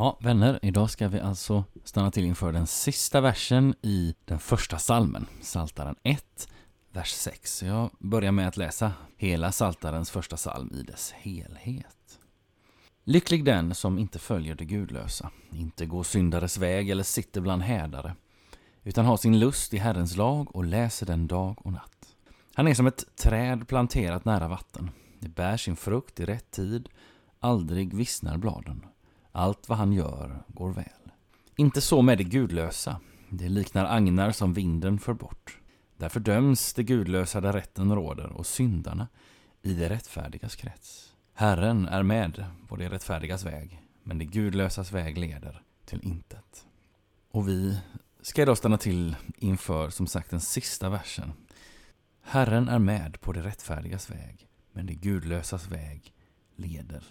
Ja, vänner, idag ska vi alltså stanna till inför den sista versen i den första salmen, Saltaren 1, vers 6. Jag börjar med att läsa hela Saltarens första salm i dess helhet. Lycklig den som inte följer det gudlösa, inte går syndares väg eller sitter bland hädare, utan har sin lust i Herrens lag och läser den dag och natt. Han är som ett träd planterat nära vatten. Det bär sin frukt i rätt tid, aldrig vissnar bladen. Allt vad han gör går väl. Inte så med det gudlösa. Det liknar agnar som vinden för bort. Därför döms det gudlösa där rätten råder och syndarna i det rättfärdigas krets. Herren är med på det rättfärdigas väg, men det gudlösas väg leder till intet. Och vi ska idag stanna till inför, som sagt, den sista versen. Herren är med på det rättfärdigas väg, men det gudlösas väg leder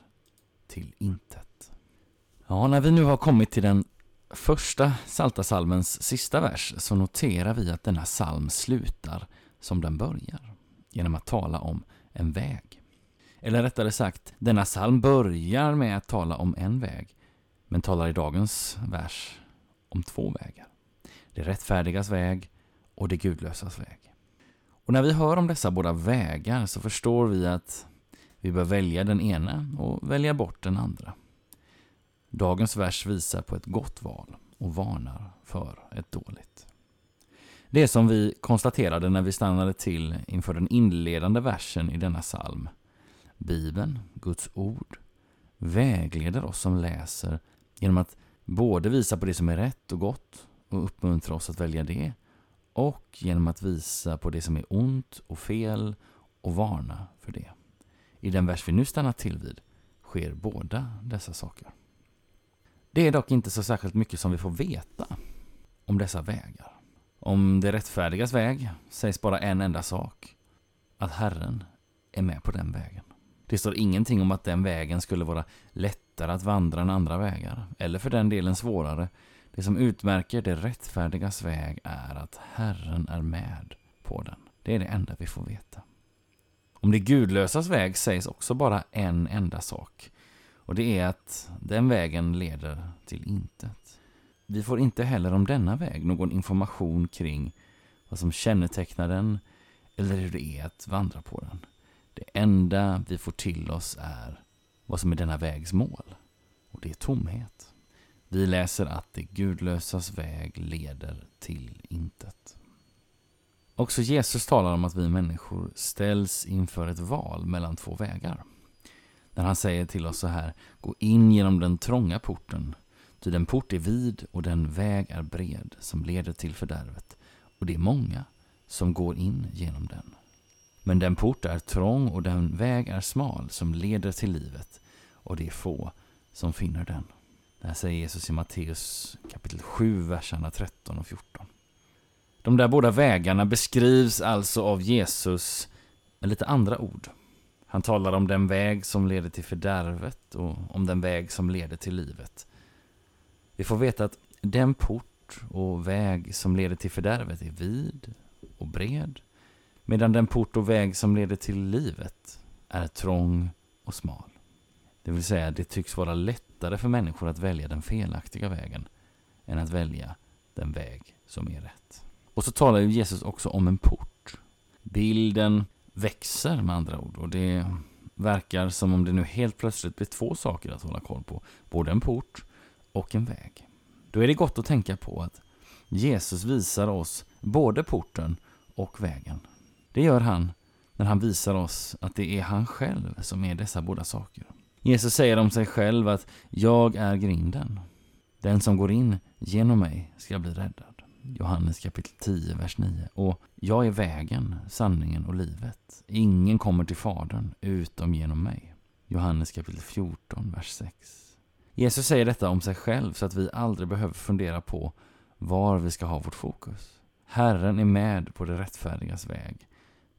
till intet. Ja, när vi nu har kommit till den första Saltasalmens sista vers så noterar vi att denna psalm slutar som den börjar, genom att tala om en väg. Eller rättare sagt, denna psalm börjar med att tala om en väg, men talar i dagens vers om två vägar. Det rättfärdigas väg och det gudlösas väg. Och när vi hör om dessa båda vägar så förstår vi att vi bör välja den ena och välja bort den andra. Dagens vers visar på ett gott val och varnar för ett dåligt. Det är som vi konstaterade när vi stannade till inför den inledande versen i denna psalm. Bibeln, Guds ord, vägleder oss som läser genom att både visa på det som är rätt och gott och uppmuntra oss att välja det och genom att visa på det som är ont och fel och varna för det. I den vers vi nu stannar till vid sker båda dessa saker. Det är dock inte så särskilt mycket som vi får veta om dessa vägar. Om det rättfärdigas väg sägs bara en enda sak. Att Herren är med på den vägen. Det står ingenting om att den vägen skulle vara lättare att vandra än andra vägar, eller för den delen svårare. Det som utmärker det rättfärdigas väg är att Herren är med på den. Det är det enda vi får veta. Om det gudlösas väg sägs också bara en enda sak. Och det är att den vägen leder till intet. Vi får inte heller om denna väg någon information kring vad som kännetecknar den eller hur det är att vandra på den. Det enda vi får till oss är vad som är denna vägs mål. Och det är tomhet. Vi läser att det gudlösas väg leder till intet. Också Jesus talar om att vi människor ställs inför ett val mellan två vägar. När han säger till oss så här, gå in genom den trånga porten, ty den port är vid och den väg är bred som leder till fördärvet, och det är många som går in genom den. Men den port är trång och den väg är smal som leder till livet, och det är få som finner den. Det här säger Jesus i Matteus kapitel 7, verserna 13 och 14. De där båda vägarna beskrivs alltså av Jesus med lite andra ord. Han talar om den väg som leder till fördärvet och om den väg som leder till livet. Vi får veta att den port och väg som leder till fördärvet är vid och bred, medan den port och väg som leder till livet är trång och smal. Det vill säga, det tycks vara lättare för människor att välja den felaktiga vägen än att välja den väg som är rätt. Och så talar ju Jesus också om en port. Bilden växer med andra ord och det verkar som om det nu helt plötsligt blir två saker att hålla koll på. Både en port och en väg. Då är det gott att tänka på att Jesus visar oss både porten och vägen. Det gör han när han visar oss att det är han själv som är dessa båda saker. Jesus säger om sig själv att jag är grinden. Den som går in genom mig ska bli räddad. Johannes kapitel 10, vers 9. Och jag är vägen, sanningen och livet. Ingen kommer till Fadern utom genom mig. Johannes kapitel 14, vers 6. Jesus säger detta om sig själv så att vi aldrig behöver fundera på var vi ska ha vårt fokus. Herren är med på det rättfärdigas väg,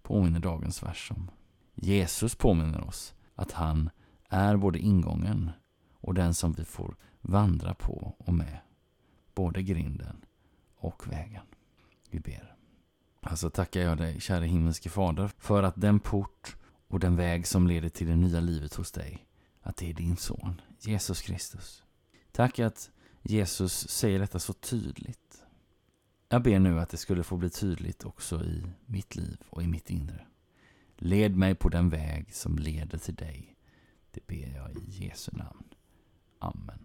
påminner dagens vers om. Jesus påminner oss att han är både ingången och den som vi får vandra på och med. Både grinden och vägen. Vi ber. Alltså tackar jag dig, käre himmelske Fader, för att den port och den väg som leder till det nya livet hos dig, att det är din son, Jesus Kristus. Tack att Jesus säger detta så tydligt. Jag ber nu att det skulle få bli tydligt också i mitt liv och i mitt inre. Led mig på den väg som leder till dig. Det ber jag i Jesu namn. Amen.